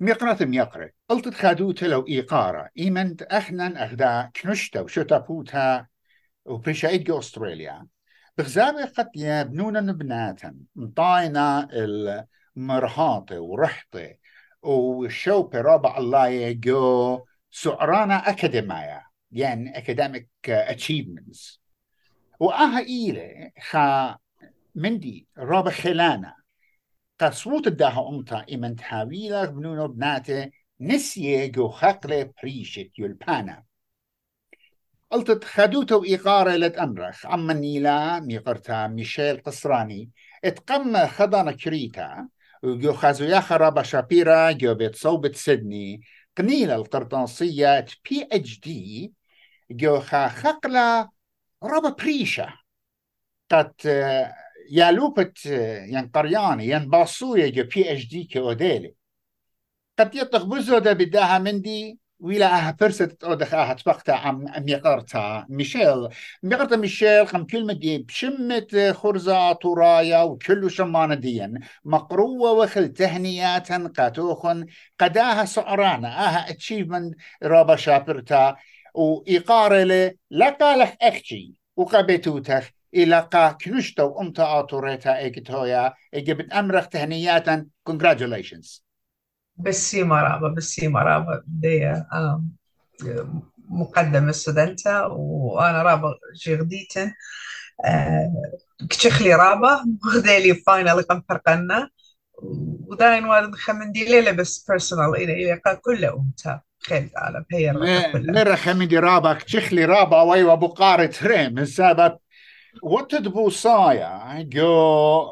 ميقرة ميقرة قلت خادوتا لو إيقارة. إيمنت أخنا أخدا كنشتا وبريشا إيجو أستراليا. بغزابة قد يبنونا نبناتا مطاينا المرهاطة ورحطة. وشوبة رابع الله يجو سعرانا أكاديمية. يعني أكاديميك أتشيفمنتس وآها إيلة خا مندي رابع خلانا قصوت الداها أمتا إمن تحاويلة بنونو بناته نسيه جو خقلة بريشت يلبانا قلت خدوتو إيقارة لتأمرخ عم النيلا ميقرتا ميشيل قصراني اتقم خضانا كريتا وجو خازويا خرابة شابيرا جو بيت صوبة سيدني قنيلة القرطنسية بي اتش دي جو خا خقلة ربا بريشة قد يا لوبت ين قرياني ين باصوية جو بي اتش دي كأوديلي قد يطخ بزودة بداها مندي ويلا أها فرست اودخ أها تبقتا عم ميقرتا. ميشيل. ميقرتا ميشيل خم كلمة دي بشمت خرزة طرايا وكل شمانة ديا. مقروة وخل تهنياتا قاتوخن. قداها سعرانا أها اتشيفمنت رابا شابرتا. وإيقارة لي لقالح اخشي وقبتوتخ إلى قا كنشتا وأمتا آتوريتا إيكتويا إيجبت أمرخ تهنياتا congratulations. بسي مرابا بسي مرابا دي مقدمة ستودنتا وأنا رابا جغديتن كتشخلي رابا غدالي فاينل كم فرقنا. وداين والد خمندي ليلة بس بيرسونال إلى إلى كل أمتا. خيل على بهي نرى خمندي رابا كتشخلي رابا ويوا بقارة ريم. السبب وتدبو صايا جو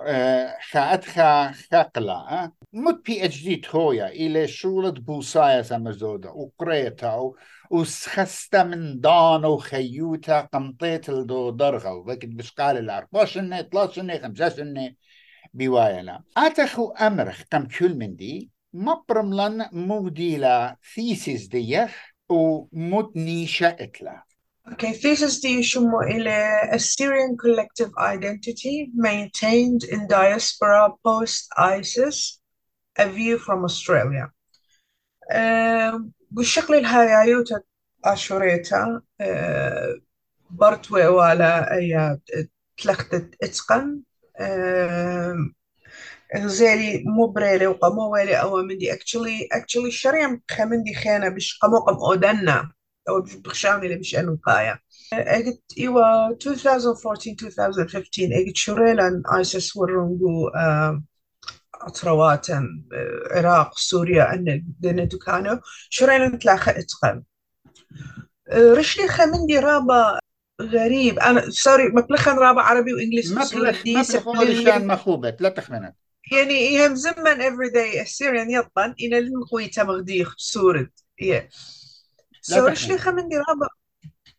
خاتخا خقلا مت بي اتش دي تويا إلى شولة بوصايا سمزودا وقريتا وسخستا من دان وخيوتا قمطيت الدو درغا وذاك بشقال العرب باشنة طلاشنة خمسة بوايلا اتخو امرخ قم كل من دي مبرملن موديلا ثيسيس ديخ ومت نيشا اتلا. Okay, thesis دي يشمو إلى a Syrian collective identity maintained in diaspora post-ISIS, a view from Australia. بالشكل الهايوتا أشوريتا برتوي ولا أي تلختت اتقن غزالي مو بريلي وقمو ويلي أو مندي actually actually الشريم خمندي خيانة بش قمو قم أودنا أو بخشاوني اللي مش انو قايا اجت ايوا 2014 2015 اجت شوريلان ايسس ورنجو اطرواتن عراق سوريا أن دنتو كانوا شوريلان تلاخا أتقن. رشلي خمندي رابا غريب. أنا سوري مبلخن رابا عربي وإنجليزي مبلخ مبلخ مخوبت لا تخمنت يعني يهم زمن every day السيريان يطن إن القوي تمغديخ سورد. Yeah. سويش لي خمندي رابع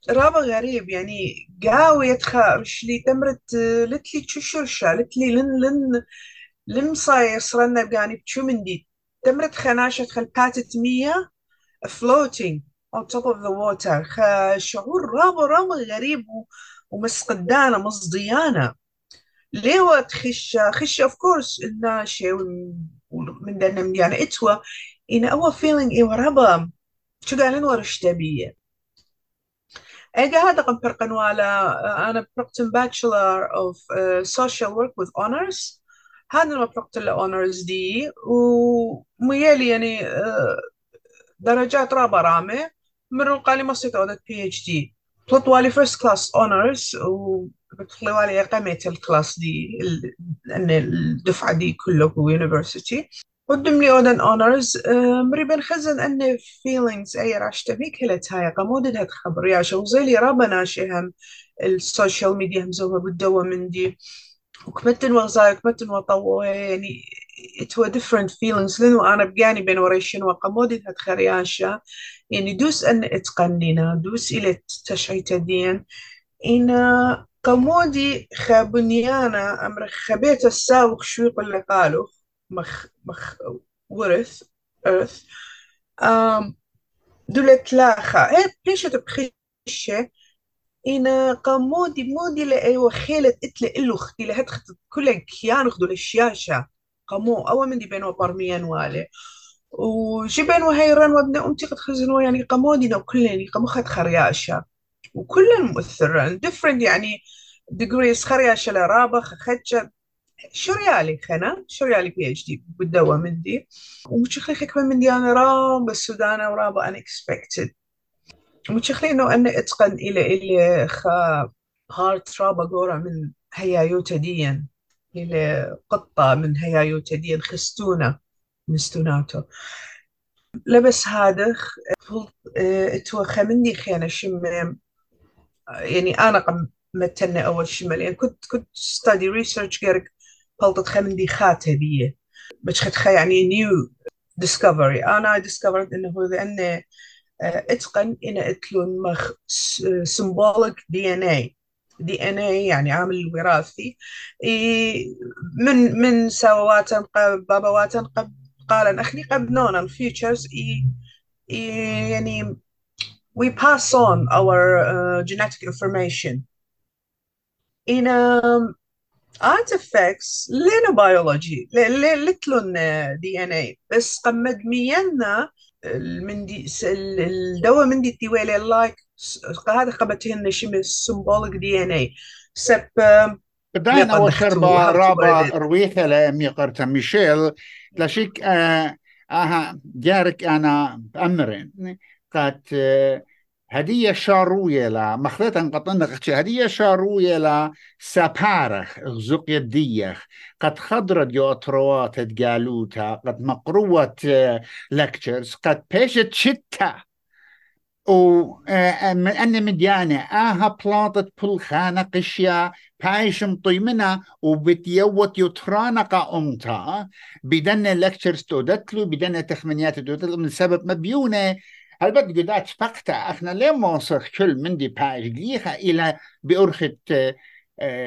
رابع غريب يعني قاوي يتخا لي تمرت لتلي تششرشا لتلي لن لن لن صاير صرنا بقاني بشو مندي تمرت خناشة خل باتت مية floating on top of the water. شعور رابع رابع غريب ومسقدانة مصديانة. ليه تخش خش اوف كورس الناشي من دنا يعني اتوا إن أول feeling إيه رابع شو قالن ورش تبيه أجا هذا قم فرقن ولا أنا bachelor of uh, social work with honors. هذا ما له honors دي وميالي يعني uh, درجات رابع رامة من قالي ما صيت بي اتش دي طلت والي first class honors وبتخلي والي قمت الكلاس دي لأن الدفعة دي كله university. قدم لي اودن اونرز مريبن خزن أن فيلينجز أي راش تبيك هلا تايا قمود هاد خبر يا شو زيلي رابا ناشهم السوشيال ميديا هم زوها بالدوا من دي وكمتن وغزاي كمتن وطوه يعني it were different feelings. لأنه أنا بقاني بين وريشن وقمودي هاد خرياشة. يعني دوس أن اتقنينا. دوس إلى تشعيت دين. إن قمودي خابنيانا أمر خبيت الساوق شو يقول قالوا مخ مخ ورث earth um, دولت لاخا بيشة بخشة إنا قامودي مودي لأي وخيلة إتلي إلو ختي لهد خت كل كيان خدو الشياشة قامو أول من دي بينو برميان والي. وجبن وهيرن وابن أمتي قد خزنوا يعني قمودنا وكلن قمخت خرياشة. وكلن مؤثر different يعني degrees خرياشة لرابة خدشة. شريالي خنا؟ شريالي بي اتش دي بالدوا من دي ومشخلي خكمة من دي أنا رام بالسودان ورابة unexpected. ومشخلي إنه أنا أتقن إلى إلى خا هارت رابة قورة من هيايوتا ديا إلى قطة من هيايوتا ديا خستونة من ستوناتو. لبس هذا اتوخى مني خيانة شم يعني أنا قم متنا أول شمال يعني كنت كنت ستادي ريسيرش خمندي خاتة بيه بس خد يعني نيو ديسكفري أنا ديسكفرد إنه لأن أتقن إن أتلون مخ سمبوليك دي ان اي دي ان اي يعني عامل وراثي من من سواتن قب بابواتن قب قال اخني قب نون features يعني we pass on our uh, genetic information. in um, artifacts biology لتلون دي ان اي بس قمد مينا من دي الدواء من دي التوالي لايك هذا قبتهن شمس سمبولك دي ان اي سب بداين أول شربة رابا رويثة لأمي قرطة ميشيل. لشيك آه آها جارك أنا أمرين. قد آه هدية شاروية لا مخلطا قطنا هدية شاروية لا سابارخ غزق يديخ قد خضرت يوتروات تقالوتا قد مقروة لكتشرز قد بيشت و أن مديانة آها بلاطت بل خانة قشيا بايشم طيمنا وبتيوت يترانق أمتا بدن لكتشرز تودتلو بدن تخمنيات تودتلو من سبب مبيونة هل قدات فقطة إحنا ليه موصخ كل من دي باجليها إلى بأرخة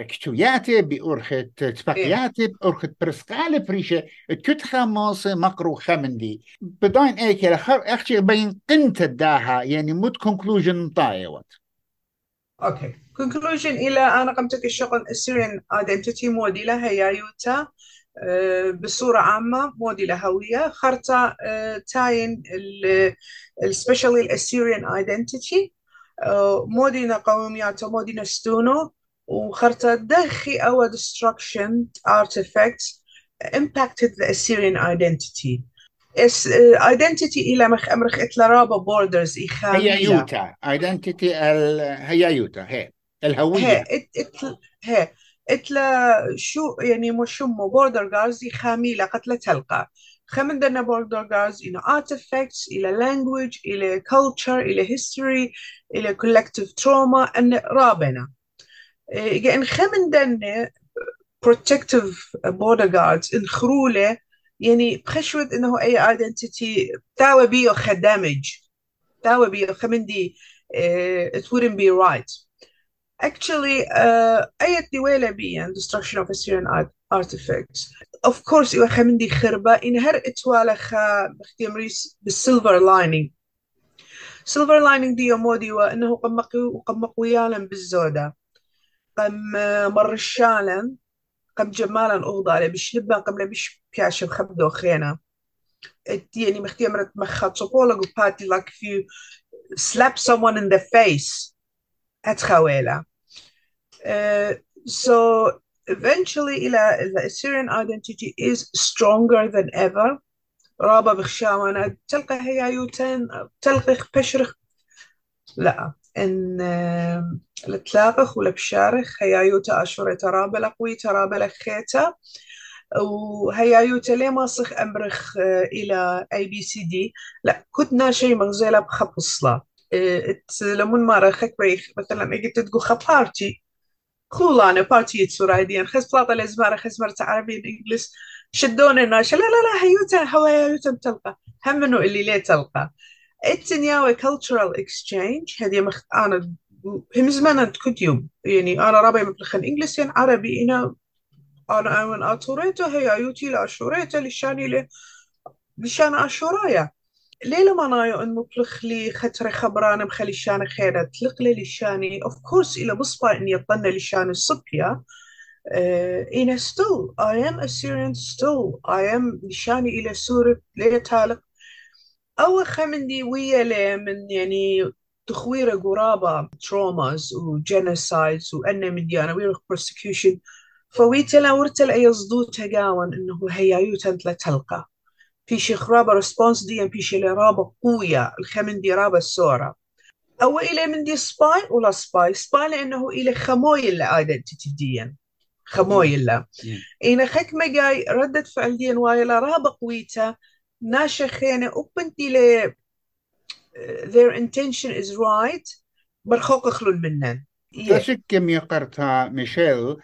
كتوياتي بأرخة تبقياتي بأرخة برسقالة بريشة كتخا موصة مقروخة من دي. بداين ايك لخر أخشي بين قنت الداها يعني مود كونكلوجن طايوت أوكي. كونكلوجن إلى أنا قمت الشغل السيرين ايدنتيتي موديلا هي يوتا. بصورة عامة مودي لهوية خرطة تاين السبيشالي الاسيريان ايدنتيتي مودينا قوميات مودينا ستونو. وخرطة دخي أو destruction artifacts impacted the Assyrian identity. Identity إلى مخ أمرخ إتلا رابا borders إخامية هي يوتا. identity ال... هي يوتا. هي. الهوية. هي. هي. إتلا شو يعني مش مو بوردر جارز خامي لقت تلقى. خمن دنا بوردر جارز إلى artifacts إلى language إلى culture إلى history إلى collective trauma أن رابنا. إيه إن خمن دنا protective border guards إن خرولة يعني بخشوت إنه أي identity تاوى بيو خدامج تاوى بيو خمن دي it wouldn't be right. Actually uh, أي دويلة بيان destruction of Assyrian artifacts. Of course إيوه خمندي خربة إن هر إتوالا خا بختيم ريس بالسيلفر لاينينج سيلفر لاينينج دي مودي وإنه قم قم قويالا بالزودة. قم مرشالا قم جمالا أغضى بشنبا قم لبش بياش بخبدو خينا. يعني مختيم رت مخات صبولا قباتي like if you slap someone in the face أتخويلة. Uh, so eventually إلى the Assyrian identity is stronger than ever. رابا بخشاونا تلقى هي يوتن تلقى بشرخ. لا. إن التلاقخ ولا بشارخ هي يوتا أشورة. ترابة لقوي. ترابة لخيتا. وهي يوتا ليه ماسخ أمرخ إلى اي بي سي دي لا. كتنا شيء مغزيلة بخبصلة لمن ما رخك مثلا أجي تدقو خبارتي. خولانه بارتي سورايدين خس بلاطة لزمارة خس مرت عربي انجلس شدون الناس لا لا لا هيوتا هوايوتا تلقى. هم منو اللي ليه تلقى. التنياوي cultural exchange. هذه مخ... أنا هم زمان كنت يوم. يعني أنا رابع مبلخن إنجلس يعني عربي أنا أنا أمن أطوريتا هي أيوتي لأشوريتا لشاني لشان أشورايا. نايو إن مطلق لي خطر خبرانة مخلي شان خيرة؟ تلق لي لشاني of course إلى بصبا إني يطنى لشان الصبية. uh, in still I am Assyrian still. I am لشاني إلى سورة ليلة تالق؟ أول خمندي ويا من يعني تخوير قرابة تروماز وجينوسايدز وأنا مديانا ويرخ بروسكيوشن فويتلا ورتل أي صدوتها قاون إنه هيايوتا تلقى في شي خرابة ريسبونس دي في شي رابة قوية الخمندي رابة السورة أو إلى من دي سباي ولا سباي سباي لأنه إلى خمويل ايدنتيتي ديا خمويلا إنا خك جاي ردة فعل ديا وايلا رابة قويتا ناشا خينة وبنتي ل their intention is right برخوق خلون منن. تشكم يقرتها ميشيل.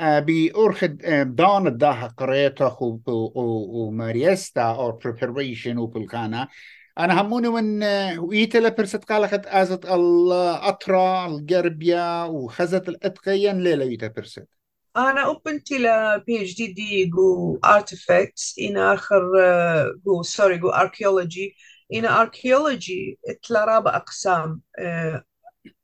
بأرخد دان الداها قريتها وماريستا أو preparation وبالكانا أنا هموني من ويتلا برست قالخت أزت الأطرا القربية وخزت الأتقيا ليلة ويتا برست. أنا أوبنتي ل بي اتش دي دي جو artifacts إن آخر جو سوري جو archaeology. إن archaeology تلارابا أقسام.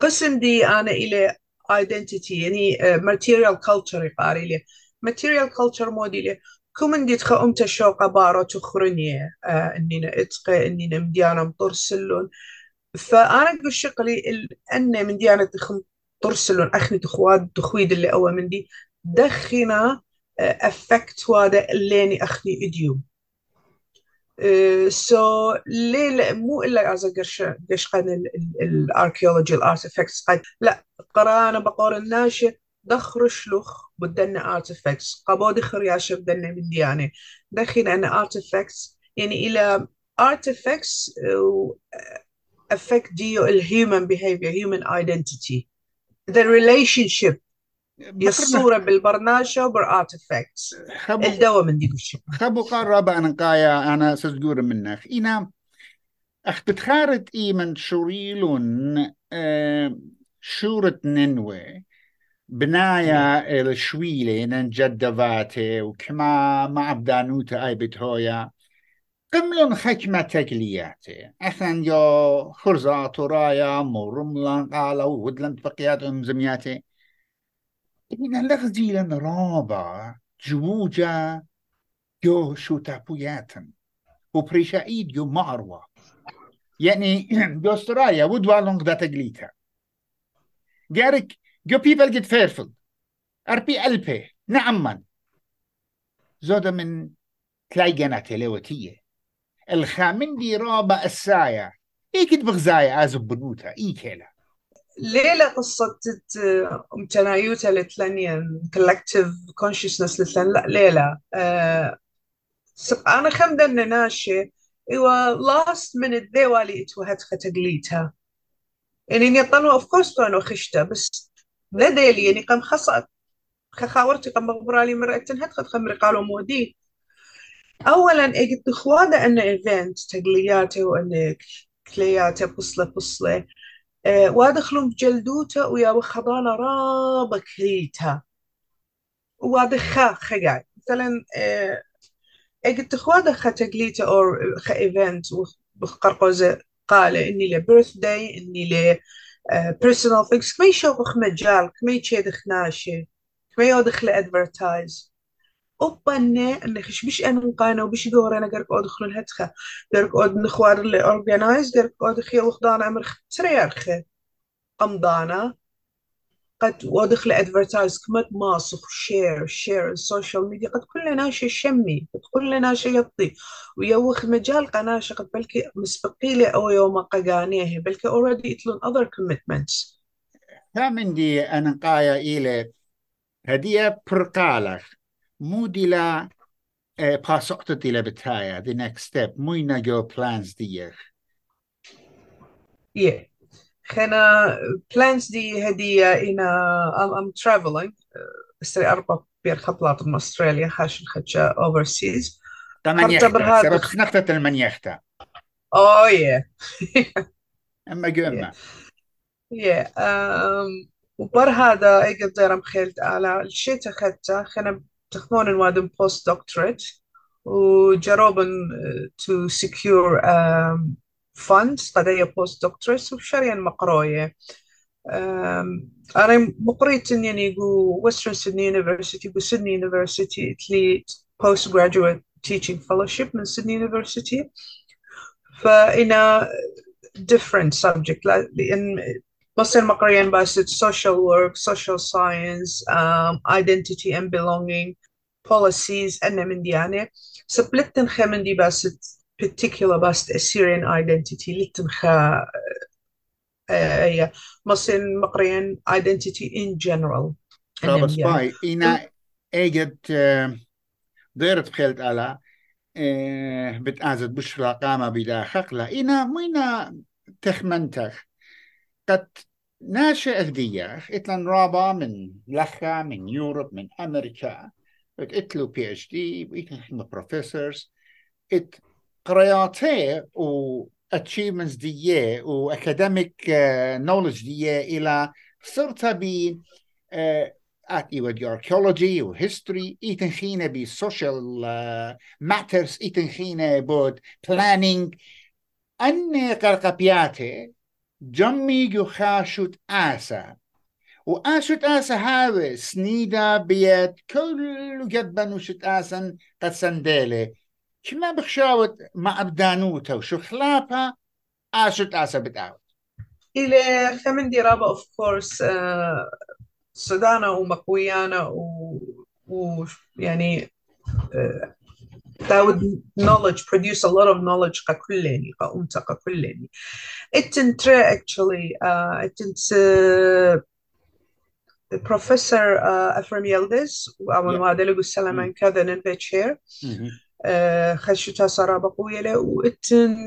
قسم دي أنا إلى identity يعني material culture يقاري material culture مودي لي. كومن دي تخا أمتا شوقة بارو تخرنية إننا إتقى إننا مديانا مطرسلون فأنا قل شقلي أن من ديانا تخم ترسلون أخني تخواد تخويد اللي أول من دي دخنا افكت وادا الليني أخني إديوم. سو ليه مو إلا از قش قن الاركيولوجي الارتفاكتس لا قرأنا بقور الناشئ دخر شلوخ بدنا ارتفاكتس قبو دخر ياشر بدنا من ديانة. دخل أنا ارتفاكتس يعني إلى artifacts affect ديو الهيومن human identity. The relationship. الصورة بالبرناشة وبالارتفاكتس الدواء من ديك الشيء. خبو قرب أنا قايا أنا سجور منك إنا أخ بتخارت إي من شوريلون شورة ننوي بنايا الشويلة ننجدفاتي وكما مع بدانوتا أي بتهويا قملون حكمة تقلياتي أخن يو خرزات ورايا مرملان قالوا ودلن بقياتهم زمياتي لغزيلا رابع جوجا جو شو تابوياتن وبريشايد جو معروة يعني جو أستراليا ودوا لونغ دا تقليتا جارك جو بيبل جيت فيرفل أربي ألبي. نعما زودا من تلاقينا تلوتية. الخامن دي رابع السايا. كد بغزايا آزب بنوتا. إيه كيلا. ليلة قصة متنايوتا لتلانيا كولكتيف كونشسنس لتلان لا ليلة. آه أنا خمدة ناشي إيوا لاست من الديوالي إتوهت ختقليتها. يعني نيطلوا اوف كورس كانوا خشتا بس ديلي يعني قام خاصة خاورتي قام بغبرالي مرة هت خد خمري قالوا مودي أولا قلت خوادة أن إيفنت تقلياتي وأن كلياتي بصلة بصلة. وادخلون بجلدوته ويا وخضانة رابا كريتا وادخا خقاي مثلا قلت خوادة خا تقليته أو خا إيفنت بقرقوزة قال إني له بيرث داي إني له بيرسونال ثينكس كما يشوف مجال كما يتشيدخ ناشي كما يودخل ادفرتايز أوبانة أنك بش أنا مقانا وبش دور أنا قرق أدخل الهتخة قرق أد نخوار اللي أورجانايز قرق أدخل وخدانا عمر تريارخة قمضانا. قد ودخل ادفرتايز كمت ماسخ شير شير السوشيال ميديا قد كلنا شيء شمي قد كلنا شيء يطي. ويوخ مجال قناشة قد بلكي مسبقيلي أو يوم قاقانيه بلكي already يتلون other commitments. من دي أنا قايا إلي هدية برقالخ موديلا باسقطت إلى بتايا the next step. مو جو plans دي yeah. خنا plans دي هدية إنا I'm, I'm traveling. استري أربع بير خبلات من أستراليا خاشن خدشة overseas. تمانيختا سبب خنقتة المنيختا oh yeah. أما yeah. Um, وبر هذا اجد ديرم خيلت على الشيء تخدته خنا تخمون وادم بوست دكتوريت وجربن to secure um, funds قضية بوست دكتوريت وشريان مقروية um, أنا مقريت إني يقول Western Sydney University بسydney University تلي post graduate teaching fellowship من Sydney University فإنا different subject لأن مصير مقريا بس social work social science um, identity and belonging policies أنا من ديانة سبلتن خا من دي بس particular بس Assyrian identity لتن خا هي مصير مقريا identity in general طب باي إنا اجت ضيرت بخيلت على بتأزد بشرى قامة بلا خقلة إنا مينا تخمنتخ قد ناشئ دياخ اتلن رابا من لخا من يوروب من أمريكا إتلو بي اتش دي وإتلن بروفيسورز إت قرياتي و achievements دي و academic knowledge دي إلى صرت ب at يود archaeology و history. إيتن خينة ب social matters. إيتن خينة بود planning. أن قرقبياتي جمي خاشوت آسا. وآشوت آسا هاوي سنيدا بيت كل جد وشت آسا قد سندالي كما بخشاوت ما أبدانوتا وشو خلابها آشوت آسا بتاوت إلى ثمن دي رابا اوف كورس سودانا ومقويانا ويعني uh, that would knowledge produce a lot of knowledge ككلني كأمتا ككلني اتن ترى actually uh, اتن بروفيسور افرم يلدز وأول ما دلقوا السلام عن كذا ننبت شير خشوتا صار بقوية له واتن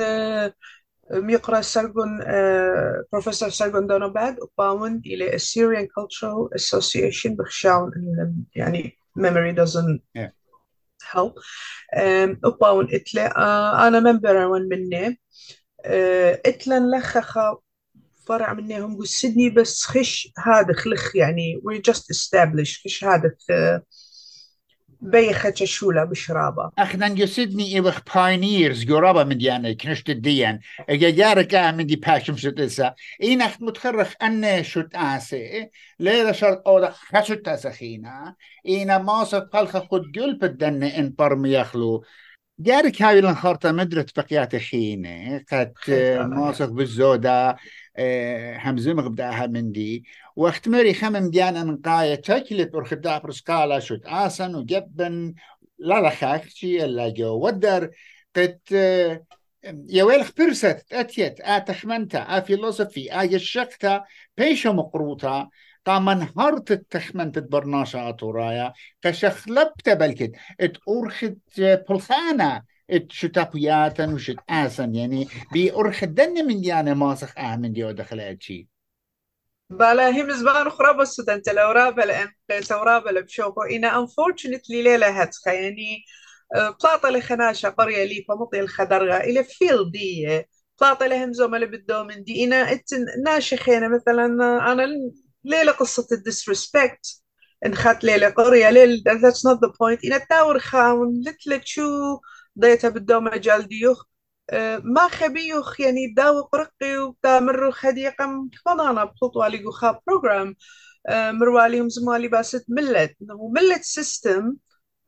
ميقرا سرقون بروفيسور سرقون دونوباد وباون إلى Assyrian Cultural Association بخشاون يعني memory doesn't yeah. Help وباون إتلا أنا ممبر وان مني. إتلا لخخا فرع منهم قو سيدني بس خش هذا خلخ يعني we just established. خش هذا بيخة شولا بشرابة. اخنا جو سيدني إبخ باينيرز قرابة من ديانا كنشت الديان إجا جارك من دي باشم شت إسا. إين أخت متخرخ أني شت آسي ليلة شرط أودا خشت أسخينا إينا ماسك قلخ خد قلب الدن إن برمي يخلو. جارك هاي لنخارطة مدرت بقيات خينة قد ماسك بالزودة همزمغ بداها من دي واختمري خمم ديانا من قاية تكلت ورخدا برسكالا شوت. آسن وجبن لا لا خاكشي الا جو ودر قد يا ويلخ برست اتيت اتخمنتا افيلوسفي اي الشقتا بيشا مقروطة قام انهارت التخمنت برناشا اتورايا كشخلبت بلكت ات اورخت بلخانة شتاقياتا وشت آسن يعني بأرخ الدن من ديانا ماسخ آمن ديو دخلات شي بالا هم زبان أخرى بس أنت لو رابا لأن ليس رابا لبشوكو إنا unfortunately ليلة هتخا يعني بلاطة لخناشة قرية لي فمطي الخدرغة. إلى فيل دي بلاطة لهم بدو من دي. إنا إتن ناشخينا مثلا أنا ليلة قصة الديسريسبكت. انخات ليلة قرية ليلة that's not the point. إنا تاور خاون لتلت شو ضيتها بالدوم مجال ديوخ. ما خبيوخ يعني داو قرقي ودا مرو خديقة فضانا بطوط والي خاب بروجرام أه، مروالي ومزمالي باسد ملت. وملت سيستم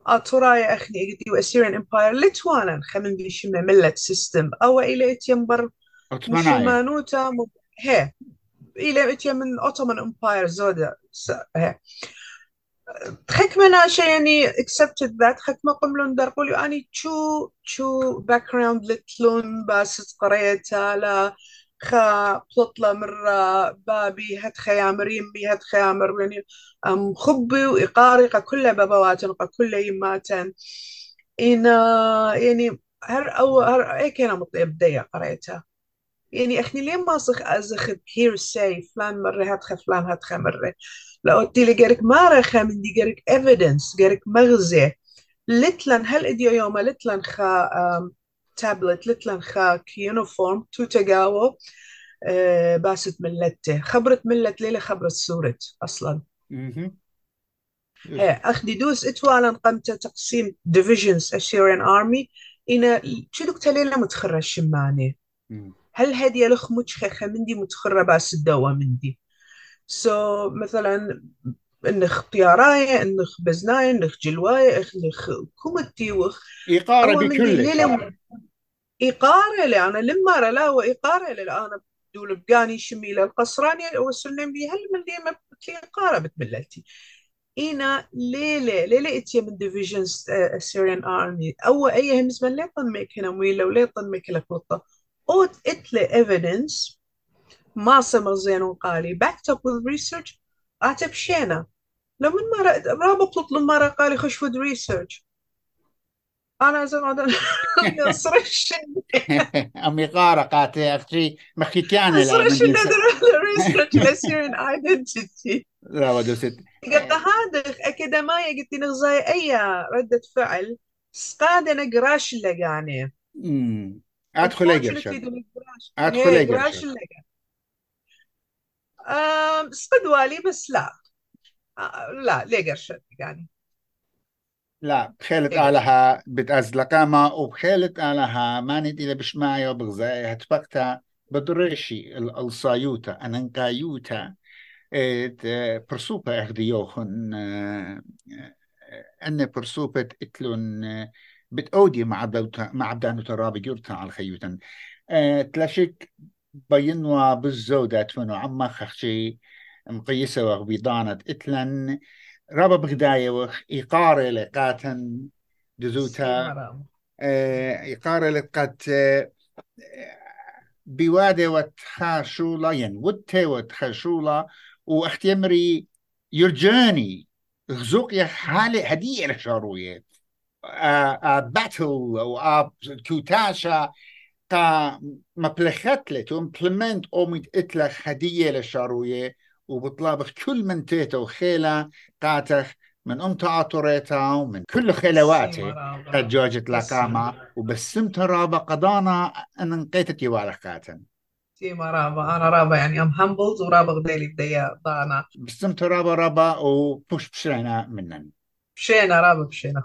أتوراي أخني أجدي وأسيرين إمباير لتوانا خمن بيشمنا ملت سيستم أو إلى إتيمبر مشمانوتا هي. إلى إتيم من أوتومان إمباير زودا هي. حكمنا شيء يعني accepted that حكمة قملون در قولي أني شو شو background لتلون بس قريتها لا خا بلطلة مرة بابي هت خيامرين بي هت خيامر يعني خبي وإقاري كل بابوات كل يماتن. إن يعني هر أو هر أي كان مطيب ديا قريتها. يعني أخني ليه ما صخ أزخد hearsay فلان مرة هتخ فلان هتخ مرة لو تيلي جارك ما رخا من دي جارك evidence جارك مغزى. لتلن هل اديو يوم لتلن خا تابلت لتلن خا كيونيفورم تو تجاو باست ملتة. خبرت ملت ليلة خبرت سورة أصلا. إيه أخدي دوس إتوالا قمت تقسيم divisions Assyrian army. إنا شو دكتا ليلة متخرج شماني هل هذه لخ متخخة مندي متخرة باس الدوا مندي سو so, مثلا إنخ طياراية إنخ بزناية إنخ جلواية إنخ كومتي وخ إقارة بكل إيقارة لي أنا لما لا وإيقارة لي أنا دول بقاني شميلة القصراني وسلم بي هل من ديما إيقارة بتبلتي إنا ليلة ليلة إتيا من ديفيجنز سيريان آرمي أو أي همز من ليطن ميك هنا ويلا وليطن ميك لكوطة أوت إتلي evidence ما سمر زين وقالي backed up with research. أعتب شينا. لو من مرة رابط تطلب مرة قالي خش with research. أنا زمان صرش أمي قارة قاتي أختي مخيتيانا صرش research لسيرين identity. لا ودوست قلت هذا أكاديمية قلت نغزاي أي ردة فعل. سقادة نقراش اللقانة أدخل أقرش أدخل أقرش سقدوالي بس لا. لا ليقرش يعني؟ لا بخيلت بتأزلقاما وبخيلت آلها ما ندي بشمايا وبغزاي هتفقتا بدريشي الصايوتا. أننقايوتا برسوبة أخديوخن أن برسوبة إتلون بتأودي مع مع بدانو ترابي جورتا على خيوتا تلاشك بينوا بالزودة فنو عما خخشي مقيسة وغبيضانة إتلن. رابا بغداية وخ إيقارة لقاتن دزوتا. إيقارة لقات بوادة وتخاشولا ين ودته وتخاشولا وأختيمري يرجاني غزوق يا حالي هدية لشاروية. باتل أو كوتاشا قا مبلخت تو امبلمنت اوميت اتلخ هدية لشاروية وبطلابخ كل من تيتا وخيلة قاتخ من ام تعاطريتا ومن كل خلواتي قد جوجت لقامة وبسمت رابا قضانا ان انقيتت يوالخ قاتن تيما رابا أنا رابا يعني ام همبلز ورابا غديلي بديا ضانا بسمت رابا رابا وبوش بشينا منن. بشينا رابا بشينا